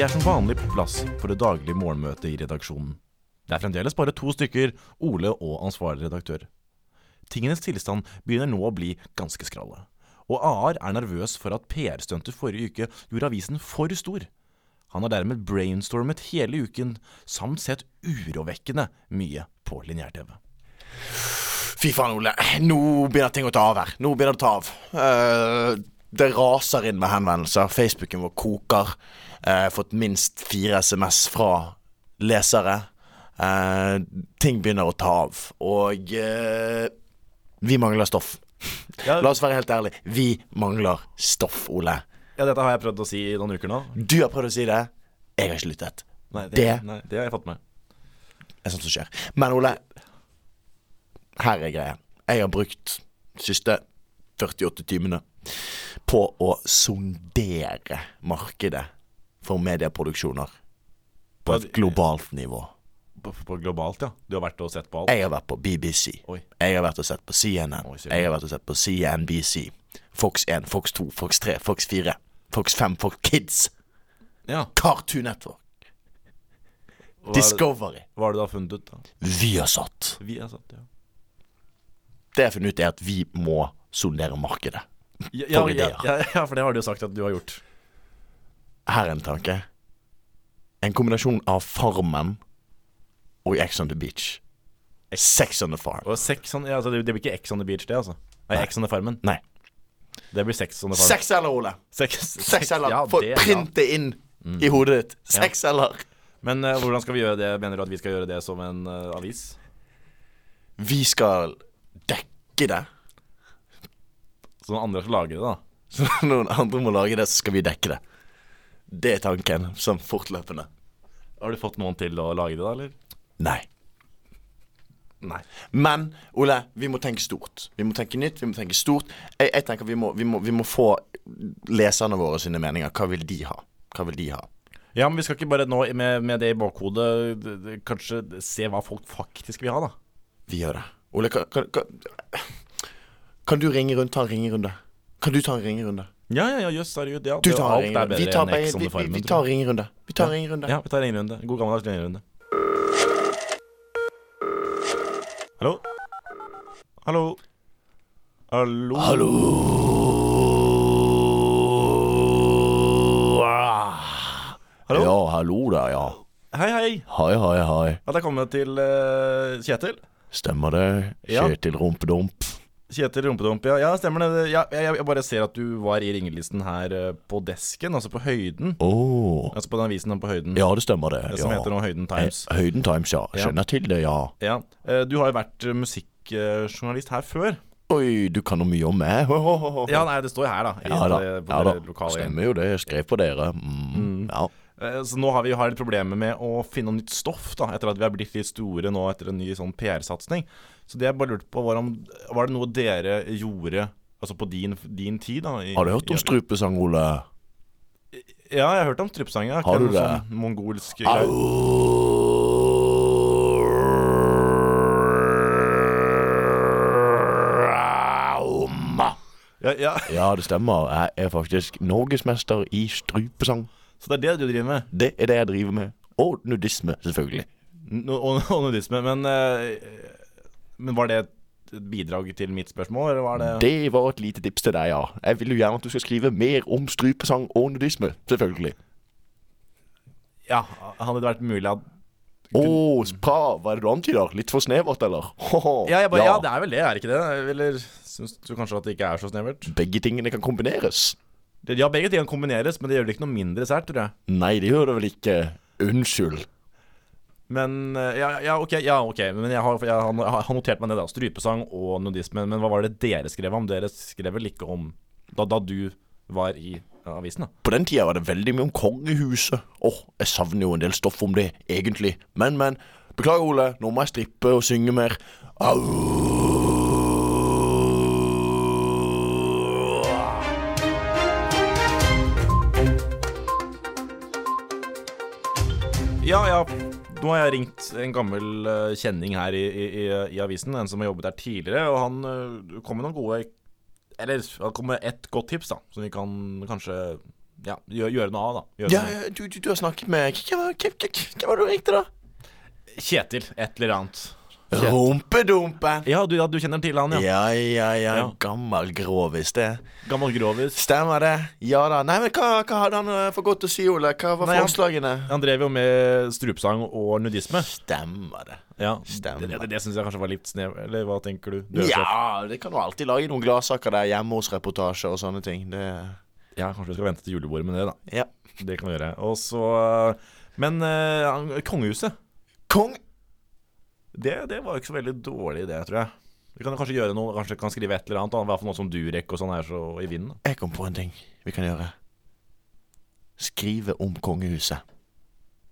Vi er som vanlig på plass for det daglige morgenmøtet i redaksjonen. Det er fremdeles bare to stykker, Ole og ansvarlig redaktør. Tingenes tilstand begynner nå å bli ganske skralle. Og AR er nervøs for at PR-stuntet forrige uke gjorde avisen for stor. Han har dermed brainstormet hele uken, samt sett urovekkende mye på lineær-TV. Fy faen, Ole. Nå begynner ting å ta av her. Nå begynner det å ta av. Eh, det raser inn med henvendelser. Facebooken vår koker. Eh, fått minst fire SMS fra lesere. Eh, ting begynner å ta av. Og eh, vi mangler stoff. Ja. La oss være helt ærlige. Vi mangler stoff, Ole. Ja, dette har jeg prøvd å si i noen uker nå. Du har prøvd å si det. Jeg har ikke lyttet. Nei, Det- nei, det har jeg fått med. er sånt som skjer. Men Ole, her er greia. Jeg har brukt siste 48 timene på å sondere markedet for medieproduksjoner på et globalt nivå. På, på globalt, ja. Du har vært og sett på alt? Jeg har vært på BBC. Oi. Jeg har vært og sett på CNN. Oi. Jeg har vært og sett på CNBC. Fox 1, Fox 2, Fox 3, Fox 4, Fox 5, Fox Kids. Ja. Cartoon Network. Hva er, Discovery. hva har du da funnet ut, da? Viasat. Vi har satt, ja. Det jeg har funnet ut, er at vi må sondere markedet. Ja, For ideer. ja, ja, for det har du jo sagt at du har gjort. Her er en tanke. En kombinasjon av Farmen og Ex on the Beach. Sex on the Farm. Og sex on, ja, altså, det, det blir ikke X on the beach, det, altså. Nei, Ex on the farmen. Nei. Det blir sex on the farm. Sex eller, Ole. Sex, Seks eller. ja, Få ja. print det inn i hodet ditt. Seks eller. Men uh, hvordan skal vi gjøre det? Mener du at vi skal gjøre det som en uh, avis? Vi skal dekke det. Så noen andre skal lage det, da? Så noen andre må lage det, så skal vi dekke det. Det er tanken, sånn fortløpende. Har du fått noen til å lage det, da, eller? Nei. Nei. Men Ole, vi må tenke stort. Vi må tenke nytt, vi må tenke stort. Jeg, jeg tenker vi må, vi, må, vi må få leserne våre sine meninger. Hva vil de ha? Hva vil de ha? Ja, men vi skal ikke bare nå med, med det i bakhodet kanskje se hva folk faktisk vil ha, da? Vi gjør det. Ole, hva, kan, kan du ringe rundt, ta en ringerunde? Kan du ta en ringerunde? Ja, ja, ja, jøss, seriøst. Ja, Du tar en alt er bedre tar, enn bare- on vi, the vi, vi tar jeg. ringerunde. Vi tar ringerunde. Ja, vi tar ringerunde. God gammeldags ringerunde. Hallo? Hallo? Hallo? Hallo. Hallo? Ja, hallo der, ja. Hei, hei. Hei, hei, hei. At jeg kommer til uh, Kjetil. Stemmer det? Kjetil Rumpedump. Kjetil Rumpedump, ja. ja stemmer det. Ja, jeg, jeg bare ser at du var i ringelisten her eh, på desken, altså på høyden. Oh. Altså på den avisen på høyden. Ja, det stemmer det. Det som ja. heter nå Høyden Times. Eh, Høyden Times, ja. Skjønner til det, ja. Ja. Eh, Du har jo vært musikkjournalist her før. Oi, du kan jo mye om meg. Ho, ho, ho. Ja, nei, det står jo her, da. I Ja da. det- Ja da. Stemmer jo det. Jeg skrev på dere. Mm, Ja. Eh, Så nå har vi har litt problemer med å finne noe nytt stoff, da etter at vi har blitt litt store nå etter en ny sånn PR-satsing. Så det jeg bare lurte på, var om Var det noe dere gjorde Altså på din, din tid, da? i- Har du hørt om strupesang, Ole? Ja, jeg har hørt om strupesang. Har du det? Sånn mongolsk greier. Ja, ja. Ja, det stemmer. Jeg er faktisk norgesmester i strupesang. Så det er det du driver med? Det er det jeg driver med. Og nudisme, selvfølgelig. No, og, og nudisme. Men, eh, men var det et bidrag til mitt spørsmål, eller var det Det var et lite tips til deg, ja. Jeg vil jo gjerne at du skal skrive mer om strupesang og nudisme. Selvfølgelig. Ja, hadde det vært mulig at Å, bra. Hva er det du antyder? Litt for snevert, eller? Hoho. ja, jeg bare, ja. det er vel det, er det ikke det? Eller syns du kanskje at det ikke er så snevert? Begge tingene kan kombineres. Det- Ja, begge ting kan kombineres, men det gjør det ikke noe mindre sært, tror jeg. Nei, det gjør det vel ikke. Unnskyld. Men eh, ja, ja, ok, ja, ok Men jeg har, jeg har notert meg det, da. Strypesang og nudisme. Men hva var det dere skrev om? Dere skrev vel ikke om Da, da du var i avisen, da? På den tida var det veldig mye om kongehuset. Åh, jeg savner jo en del stoff om det, egentlig. Men, men. Beklager, Ole. Nå må jeg strippe og synge mer. Au. Nå har jeg ringt en gammel eh, kjenning her i, i, i, avisen, en som har jobbet der tidligere, og han eh, kom med noen gode Eller han kom med ett godt tips, da, som vi kan kanskje ja, gjøre, gjøre noe av, da. Gjøre Ja, du, du, du har snakket med hvem var det du ringte, da? Kjetil, et eller annet. Rumpedumpen. Ja, du, ja, du kjenner til han, ja. Ja, ja, ja. Ja. Gammel grovis, det. Gammel grovis. Stemmer det. Ja da. Nei, men hva, hva hadde han eh, for godt å si, Ole? Hva var Nei, forslagene? Han drev jo med strupsang og nudisme. Stemmer det. Ja, Stemmer. Det, det, det syns jeg kanskje var litt snev... Eller hva tenker du? du. Ja, det kan jo alltid lage noen gladsaker der hjemme hos reportasje og sånne ting. Det ja, kanskje vi skal vente til julebordet med det, da. Ja. Det kan vi gjøre. Og så Men uh, han- kongehuset, Kong det, det var jo ikke så veldig dårlig idé, tror jeg. Vi kan kanskje gjøre noe Kanskje kan skrive et eller annet. I hvert fall noe som Durek og sånn er så i vinden. Jeg kom på en ting vi kan gjøre. Skrive om kongehuset.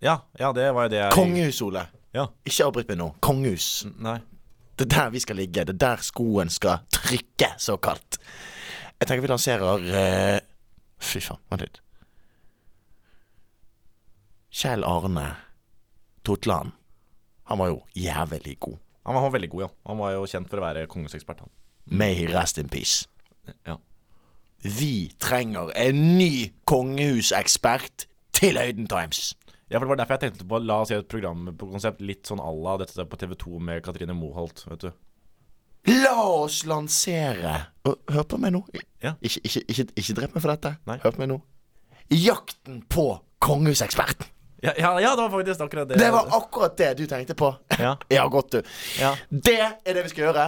Ja, ja, det var jo det jeg Kongehus, Ole. Ja. Ikke avbryt meg nå. Kongehus. Nei. Det er der vi skal ligge. Det er der skoen skal trykke, såkalt. Jeg tenker vi lanserer uh... Fy faen, vent litt. Kjell Arne Totland. Han var jo jævlig god. Han var, veldig god, ja. Han var jo kjent for å være kongehusekspert, han. May he rest in peace. Ja. Vi trenger en ny kongehusekspert til Høyden Times. ja, for det var derfor jeg tenkte på La oss gjøre et program på konsept litt sånn à la dette på TV2 med Katrine Moholt, vet du. La oss lansere Hør på meg nå. Ja. Ikke, ikke, ikke, ikke drep meg for dette. Nei. Hør på meg nå. Jakten på kongehuseksperten. Ja, ja, ja, det var faktisk akkurat det. Det var akkurat det du tenkte på. Ja. Ja, godt, du. Ja. Det er det vi skal gjøre.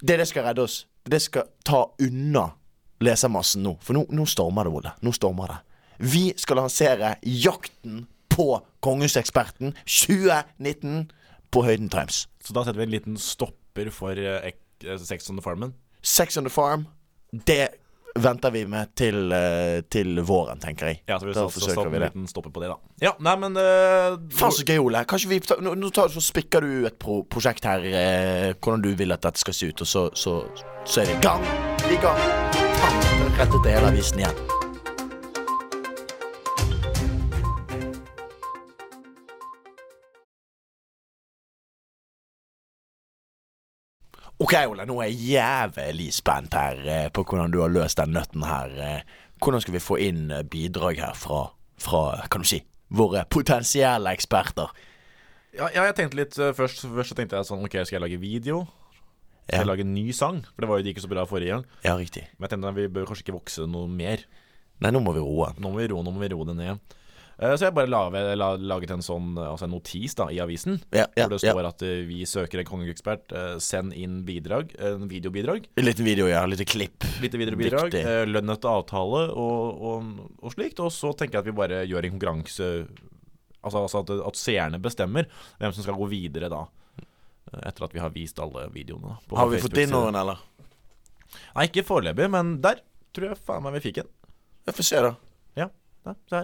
Det er det som skal redde oss. Det det skal ta unna lesermassen nå. For nå, nå stormer det, Ole. Nå stormer det. Vi skal lansere Jakten på kongehuseksperten 2019 på Høyden Times. Så da setter vi en liten stopper for eh, Sex on the Farmen. Sex on the Farm, det venter vi med til, eh, til våren, tenker jeg. Ja, så vi da så, forsøker vi det. liten stopper på det, da. Ja, nei, men uh, Faen så gøy, Ole. Vi nå, nå tar, så spikker du et pro prosjekt her, eh, hvordan du vil at dette skal se ut, og så, så, så er vi i gang. I gang. Rettet til hele avisen igjen. Ok, Ole, nå er jeg jævlig spent her eh, på hvordan du har løst den nøtten her. eh. Hvordan skal vi få inn eh, bidrag her fra, fra kan du si, våre potensielle eksperter? ja, ja, jeg tenkte litt først, først så tenkte jeg sånn Ok, skal jeg lage video? Skal Ja. jeg lage en ny sang? For det var jo det ikke så bra forrige gang. Ja, riktig. Men jeg tenkte at vi bør kanskje ikke vokse noe mer. Nei, nå må vi roe. Nå må vi roe, nå må vi roe det ned. Eh, Så jeg bare la- la- laget en sånn eh, Altså en notis da i avisen. Ja, ja, hvor det ja. står at eh, vi søker en kongeekspert. Send inn bidrag. En videobidrag. En liten video, ja. Litt klipp. Litt videobidrag. Eh, Lønn etter avtale og, og, og slikt. Og så tenker jeg at vi bare gjør en konkurranse Altså, altså at, at seerne bestemmer hvem som skal gå videre da. Etter at vi har vist alle videoene. da, på Har vi fått inn noen, eller? Nei, ikke foreløpig, men der tror jeg faen meg vi fikk en. Vi får se, da. Ja, der, se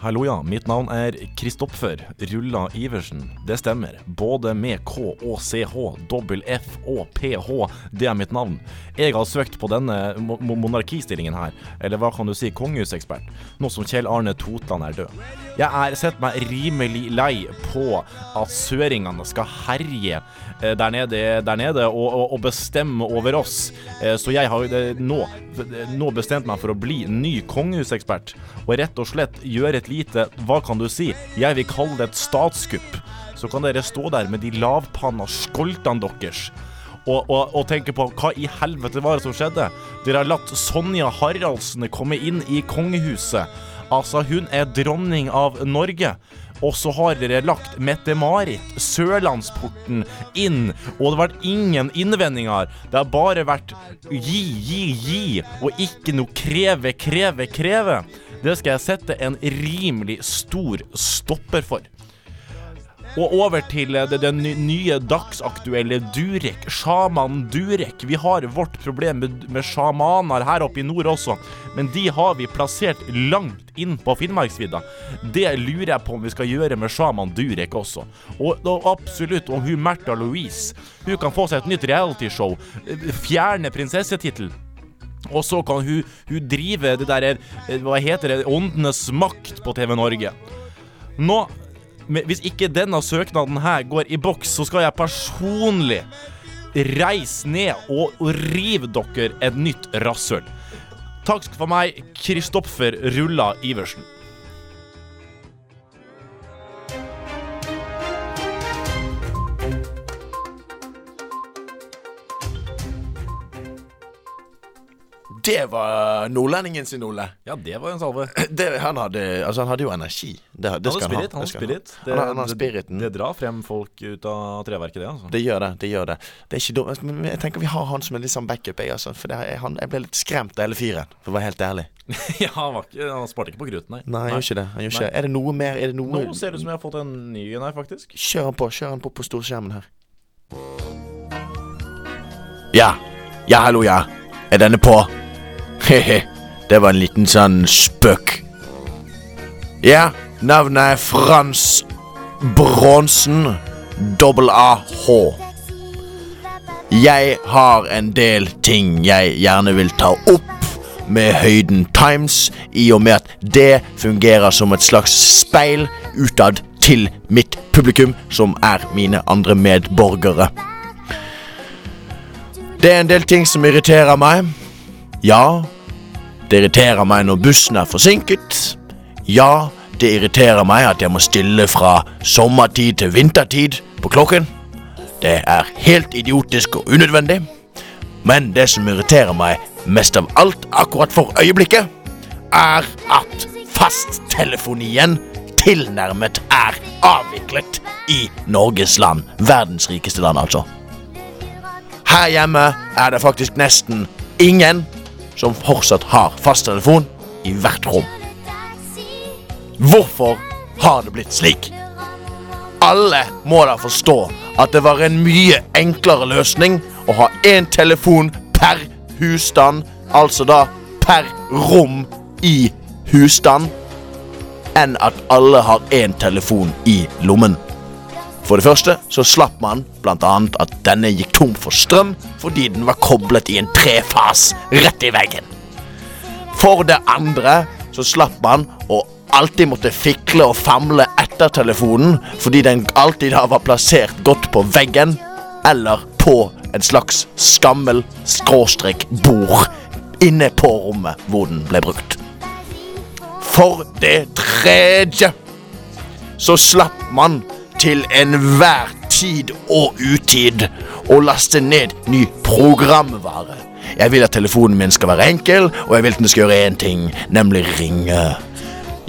Hallo, ja. Mitt navn er Kristoffer Rulla Iversen. Det stemmer. Både med K og CH, dobbel F og PH. Det er mitt navn. Jeg har søkt på denne mo mo- monarkistillingen her, eller hva kan du si, kongehusekspert, nå som Kjell Arne Totland er død. Jeg er sett meg rimelig lei på at søringene skal herje eh, der nede, der nede og, og, og bestemme over oss. Eh, Så jeg har nå, nå bestemt meg for å bli ny kongehusekspert, og rett og slett gjøre et lite, hva kan du si, jeg vil kalle det et statskupp. Så kan dere stå der med de lavpanna skoltene deres. Og, og, og tenke på hva i helvete var det som skjedde? Dere har latt Sonja Haraldsen komme inn i kongehuset. Altså, hun er dronning av Norge. Og så har dere lagt Mette-Marit, Sørlandsporten, inn. Og det har vært ingen innvendinger. Det har bare vært gi, gi, gi, og ikke noe kreve, kreve, kreve. Det skal jeg sette en rimelig stor stopper for. Og over til den det, det nye dagsaktuelle Durek. Sjaman Durek. Vi har vårt problem med, med sjamaner her oppe i nord også, men de har vi plassert langt inn på Finnmarksvidda. Det lurer jeg på om vi skal gjøre med sjaman Durek også. Og, og absolutt om hun Märtha Louise. Hun kan få seg et nytt realityshow. Eh, Fjerne prinsessetittelen. Og så kan hun, hun drive det der eh, Hva heter det? Åndenes makt på TV Norge. Nå Hvis ikke denne søknaden her går i boks, så skal jeg personlig reise ned og rive dere et nytt rasshøl. Takk for meg, Kristoffer Rulla Iversen. Det var nordlendingen sin, Ole. Ja, det var en salve. Det, han, hadde, altså, han hadde jo energi. Det, det Han spirit. han ha. Han spirit. Det, Han han spiriten. Det, drar frem folk ut av treverket, det, altså. Det gjør det. det gjør det Det er ikke dumt. Men jeg tenker vi har han som en litt sånn backup. Jeg, altså, for han, jeg ble litt skremt av hele fyren, for å være helt ærlig. ja, han, var ikke, han sparte ikke på kruten, nei. Nei, han gjør ikke det. Han gjør ikke. Er det noe mer? Er det noe Nå ser det ut som jeg har fått en ny en her, faktisk. Kjør han på. Kjør han på på storskjermen her. Ja. Ja, hallo, ja. Er denne på? He-he. Det var en liten sånn spøk. Ja, navnet er Frans Bronsen. Dobbel A-H. Jeg har en del ting jeg gjerne vil ta opp med Høyden Times, i og med at det fungerer som et slags speil utad til mitt publikum, som er mine andre medborgere. Det er en del ting som irriterer meg. Ja, det irriterer meg når bussen er forsinket. Ja, det irriterer meg at jeg må stille fra sommertid til vintertid på klokken. Det er helt idiotisk og unødvendig. Men det som irriterer meg mest av alt akkurat for øyeblikket, er at fasttelefonien tilnærmet er avviklet i Norges land. Verdens rikeste land, altså. Her hjemme er det faktisk nesten ingen som fortsatt har fasttelefon i hvert rom. Hvorfor har det blitt slik? Alle må da forstå at det var en mye enklere løsning å ha én telefon per husstand, altså da per rom i husstand, enn at alle har én telefon i lommen. For det første så slapp man annet at denne gikk tom for strøm fordi den var koblet i en trefas rett i veggen. For det andre så slapp man å alltid måtte fikle og famle etter telefonen fordi den alltid da var plassert godt på veggen eller på en slags skammel skråstrek bord inne på rommet hvor den ble brukt. For det tredje så slapp man til enhver tid og utid å laste ned ny programvare. Jeg vil at telefonen min skal være enkel, og jeg vil at den skal gjøre én ting, nemlig ringe.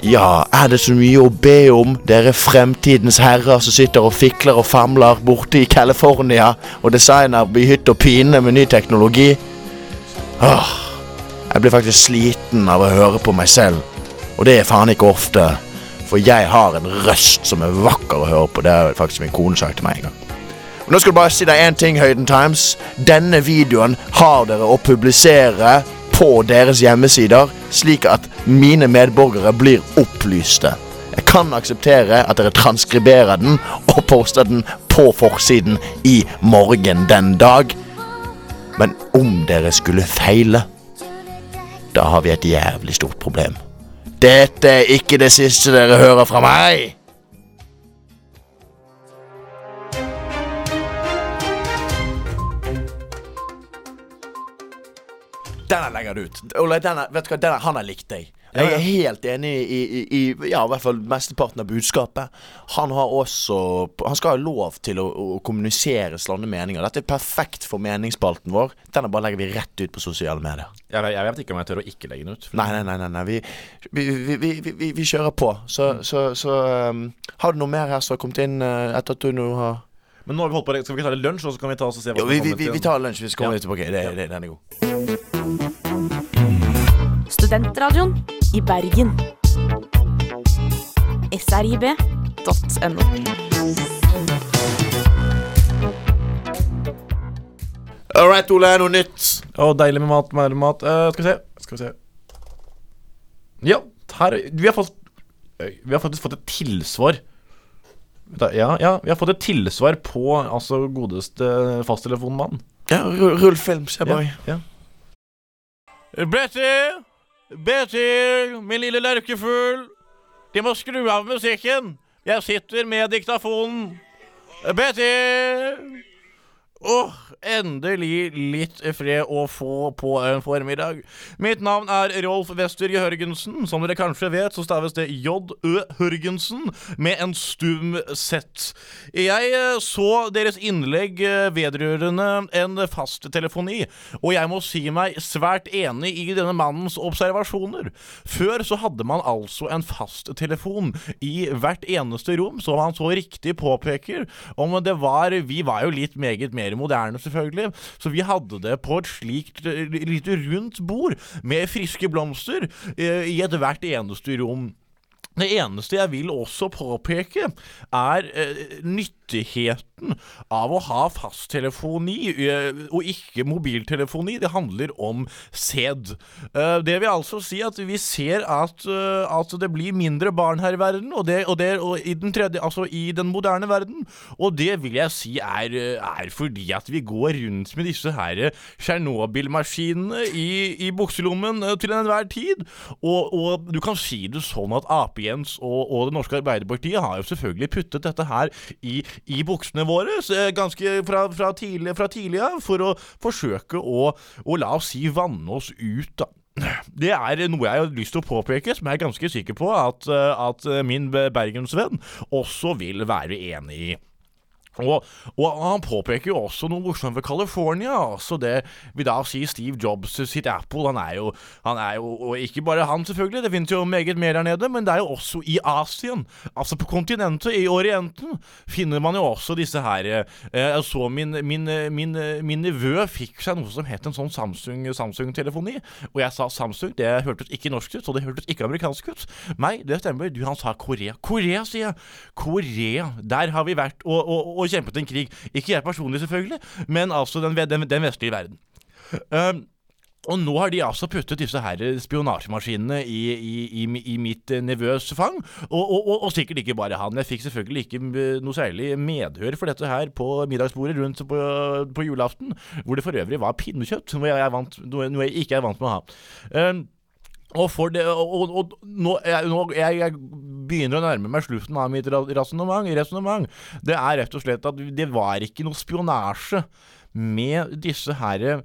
Ja, er det så mye å be om, dere fremtidens herrer som sitter og fikler og famler borte i California og designer i hytt og pine med ny teknologi? Åh, jeg blir faktisk sliten av å høre på meg selv, og det er faen ikke ofte. For jeg har en røst som er vakker å høre på. Det har faktisk min kone sagt til meg en gang. Og nå skal du bare si deg én ting, Høyden Times. Denne videoen har dere å publisere på deres hjemmesider, slik at mine medborgere blir opplyste. Jeg kan akseptere at dere transkriberer den og poster den på forsiden i morgen den dag. Men om dere skulle feile, da har vi et jævlig stort problem. Dette er ikke det siste dere hører fra meg. Denne legger du ut. Ole, denne, vet du hva, denne, han har likt deg. Jeg er helt enig i, i, i ja, i hvert fall mesteparten av budskapet. Han har også Han skal ha lov til å, å kommunisere slående meninger. Dette er perfekt for meningsspalten vår. Denne bare legger vi rett ut på sosiale medier. Jeg, jeg vet ikke om jeg tør å ikke legge den ut. Nei, nei, nei, nei, nei. Vi, vi, vi, vi, vi, vi, vi kjører på. Så, så, så um, Har du noe mer her som har kommet inn uh, etter at du nå har Men nå har vi holdt på det. Skal vi ikke ta litt lunsj, og så kan vi ta oss og se hva Jo, som vi, vi, kommer vi, til- vi tar lunsj. Vi kommer Ja. tilbake. tilbake. Det, det, den er god. Studentradioen i Bergen. srib.no. All right, Ole. Noe nytt. Å, deilig med mat, Med mat. Uh, skal vi se. Skal vi se. Ja, her Vi har fått Vi har faktisk fått et tilsvar. Ja, ja, vi har fått et tilsvar på altså godeste fasttelefonmann. Ja, rull, film, se Ja, bare. ja. Betty! Betty, min lille lerkefugl. De må skru av musikken. Jeg sitter med diktafonen. Betty! Åh, endelig litt fred å få på en formiddag. Mitt navn er Rolf Wester Jørgensen. Som dere kanskje vet, så staves det J.Ø. Hørgensen med en stum Z. Jeg eh, så deres innlegg eh, vedrørende en fasttelefoni, og jeg må si meg svært enig i denne mannens observasjoner. Før så hadde man altså en fasttelefon i hvert eneste rom, som han så riktig påpeker. Om det var Vi var jo litt meget mer moderne, selvfølgelig, så vi hadde det på et slikt litt lite rundt bord med friske blomster eh, i ethvert eneste rom. Det eneste jeg vil også påpeke, er eh, nyttigheten av å ha fasttelefoni eh, og ikke mobiltelefoni. Det handler om sæd. Eh, det vil altså si at vi ser at, eh, at det blir mindre barn her i verden, og, det, og, det, og i, den tredje, altså i den moderne verden. Og det vil jeg si er, er fordi at vi går rundt med disse her Tsjernobyl-maskinene i, i bukselommen til enhver tid. Og, og du kan si det sånn at Ape-Jens og, og Det norske Arbeiderpartiet har jo selvfølgelig puttet dette her i, i buksene våre ganske fra, fra, tidlig, fra tidlig av, for å forsøke å, å la oss si vanne oss ut, da. Det er noe jeg har lyst til å påpeke, som jeg er ganske sikker på at, at min bergensvenn også vil være enig i. Og, og han påpeker jo også noe morsomt ved California. Altså det vil da si Steve Jobs sitt Apple. Han er jo, han er jo Og ikke bare han, selvfølgelig, det finnes jo meget mer der nede, men det er jo også i Asien. Altså på kontinentet, i Orienten, finner man jo også disse her eh, Jeg så min, min, min, min nevø fikk seg noe som het en sånn Samsung- Samsung-telefoni. og jeg sa Samsung, det hørtes ikke norsk ut, og det hørtes ikke amerikansk ut. Nei, det stemmer. Du, han sa Korea. Korea, sier jeg. Korea. Der har vi vært og, og, og kjempet en krig. Ikke jeg personlig, selvfølgelig, men altså den, den, den vestlige verden. Um, og nå har de altså puttet disse her spionasjemaskinene i, i, i, i mitt eh, nevøs fang. Og, og, og, og, sikkert ikke bare han. Jeg fikk selvfølgelig ikke eh, noe særlig medhør for dette her på middagsbordet rundt på, på julaften, hvor det for øvrig var pinnekjøtt, noe jeg, vant, noe jeg ikke er vant med å ha. Um, og, det, og, og nå, jeg, nå jeg, jeg, begynner å nærme meg slutten av mitt resonnement. Det er rett og slett at det var ikke noe spionasje med disse herre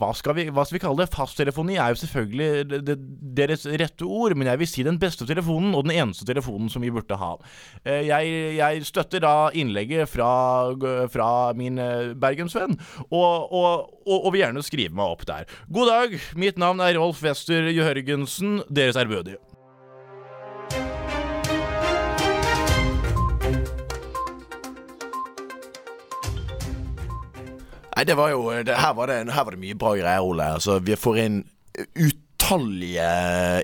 hva skal, vi, hva skal vi kalle det? Fasttelefoni er jo selvfølgelig deres rette ord, men jeg vil si den beste telefonen, og den eneste telefonen som vi burde ha. Jeg, jeg støtter da innlegget fra, fra min bergensvenn, og, og, og, og, vil gjerne skrive meg opp der. God dag, mitt navn er Rolf Wester Jørgensen, deres ærbødige. Nei, det var jo det, her, var det, her var det mye bra greier, Ole. Altså, vi får inn utallige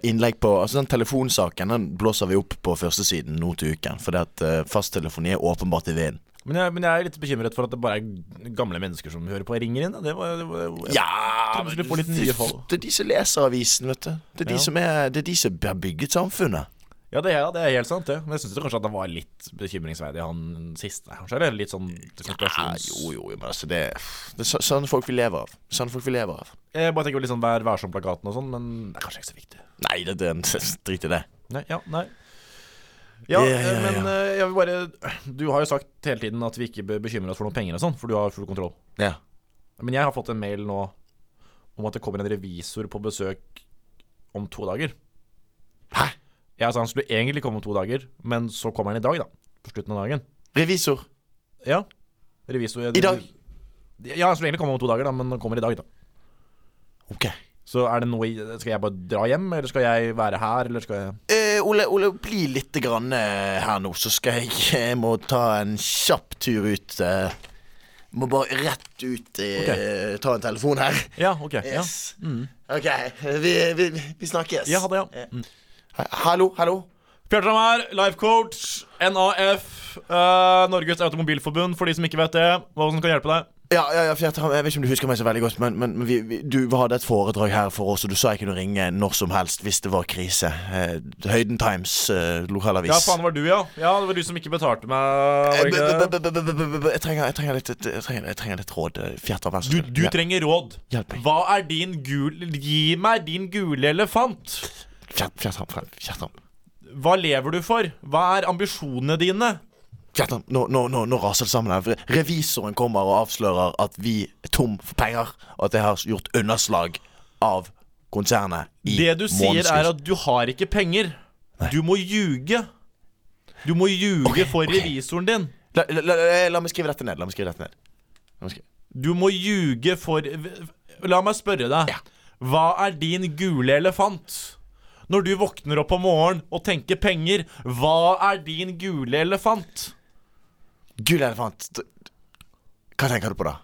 innlegg på Altså Den telefonsaken den blåser vi opp på førstesiden nå til uken. Fordi at uh, fasttelefoni er åpenbart i vinden. Men jeg, men jeg, er litt bekymret for at det bare er gamle mennesker som hører på og ringer inn. Det var, det var, jeg, ja, men det, det, er de som leser avisen, vet du. Det er, ja. de, som er, det er de som har bygget samfunnet. Ja, det er, det er helt sant, det. Men jeg syns kanskje at det var litt bekymringsverdig, han siste. Kanskje er litt sånn konspirasjons... Ja, jo, jo, men altså det, det er sånn folk vi lever av. Sånn folk vi lever av. Jeg bare tenker litt sånn Vær varsom-plakaten og sånn, men det er kanskje ikke så viktig. Nei, det, det, drit i det. Nei, ja, nei. Ja, ja, ja, men ja. jeg vil bare Du har jo sagt hele tiden at vi ikke bør bekymre oss for noen penger og sånn, for du har full kontroll. Ja. Men jeg har fått en mail nå om at det kommer en revisor på besøk om to dager. Hæ? Ja, altså Han skulle egentlig komme om to dager, men så kommer han i dag, da. På slutten av dagen. Revisor? Ja. Revisor I dag? Ja, han skulle egentlig komme om to dager, da, men han kommer i dag, da. Ok Så er det noe Skal jeg bare dra hjem, eller skal jeg være her, eller skal jeg eh, Ole, Ole, bli litt grann eh, her nå, så skal jeg Jeg må ta en kjapp tur ut. Eh, må bare rett ut eh, okay. Ta en telefon her. Ja, ok yes. ja. Mm. Ok, vi, vi, vi, snakkes. Ja, ha det, ja. Mm. Hallo, hallo. Bjørtram her, life coach, NAF, uh, Norges Automobilforbund, for de som ikke vet det. Hva som kan hjelpe deg? Ja, ja, ja Fjertram, jeg vet ikke om du husker meg så veldig godt, men, men vi, vi, du hadde et foredrag her for oss, og du sa jeg kunne ringe når som helst hvis det var krise. Eh, Høyden Times, eh, lokalavis. Ja, faen, var du, ja. Ja, Det var du som ikke betalte meg. Jeg trenger litt råd. Fjertram, så snill. Du, du trenger råd? Hjelp meg. Hva er din gul... Gi meg din gule elefant. Hva lever du for? Hva er ambisjonene dine? Kjartan, nå, nå, nå, nå raser det sammen her. Revisoren kommer og avslører at vi er tom for penger, og at jeg har gjort underslag av konsernet i Det du sier, er at du har ikke penger. Du må ljuge. Du må ljuge okay, for okay. revisoren din. la, la, la, la meg skrive dette ned. La meg skrive dette ned. Skrive. Du må ljuge for La meg spørre deg. Ja. Hva er din gule elefant? Når du våkner opp om morgenen og tenker penger, hva er din gule elefant? Gul elefant. Hva tenker du på da?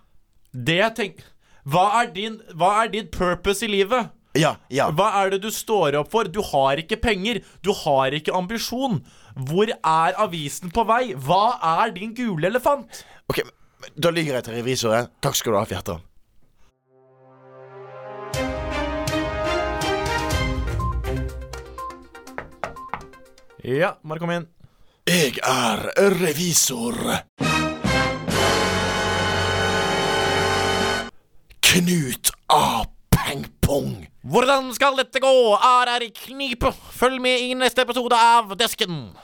Det jeg tenker Hva er din Hva er din purpose i livet? Ja, ja. Hva er det du står opp for? Du har ikke penger. Du har ikke ambisjon. Hvor er avisen på vei? Hva er din gule elefant? Ok, Da lyver jeg til revisoren. Takk skal du ha, Fjertran. Ja, bare kom inn. Jeg er revisor. Knut A. Pengpong. Hvordan skal dette gå? Er er i knipe? Følg med i neste episode av Desken.